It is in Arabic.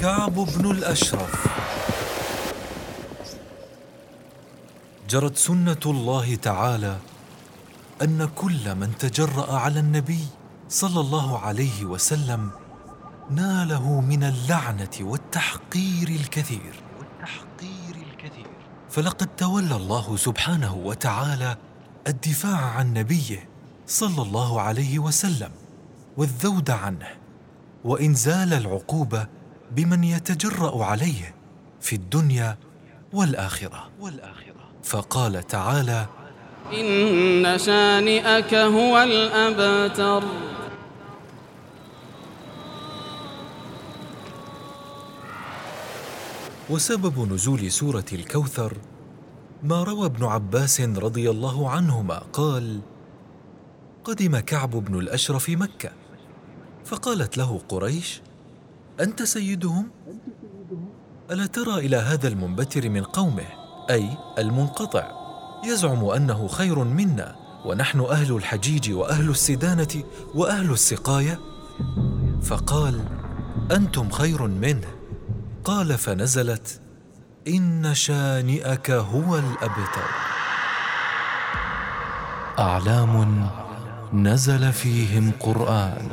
كعب بن الأشرف. جرت سنة الله تعالى أن كل من تجرأ على النبي صلى الله عليه وسلم ناله من اللعنة والتحقير الكثير. والتحقير الكثير فلقد تولى الله سبحانه وتعالى الدفاع عن نبيه صلى الله عليه وسلم والذود عنه وانزال العقوبة بمن يتجرأ عليه في الدنيا والآخرة. فقال تعالى إن شانئك هو الأبتر. وسبب نزول سورة الكوثر ما روى ابن عباس رضي الله عنهما قال قدم كعب بن الأشرف مكة فقالت له قريش أنت سيدهم؟ ألا ترى إلى هذا المنبتر من قومه أي المنقطع؟ يزعم أنه خير منا ونحن أهل الحجيج وأهل السدانه وأهل السقاية؟ فقال أنتم خير منه. قال فنزلت إن شانئك هو الأبتر. أعلام نزل فيهم قرآن.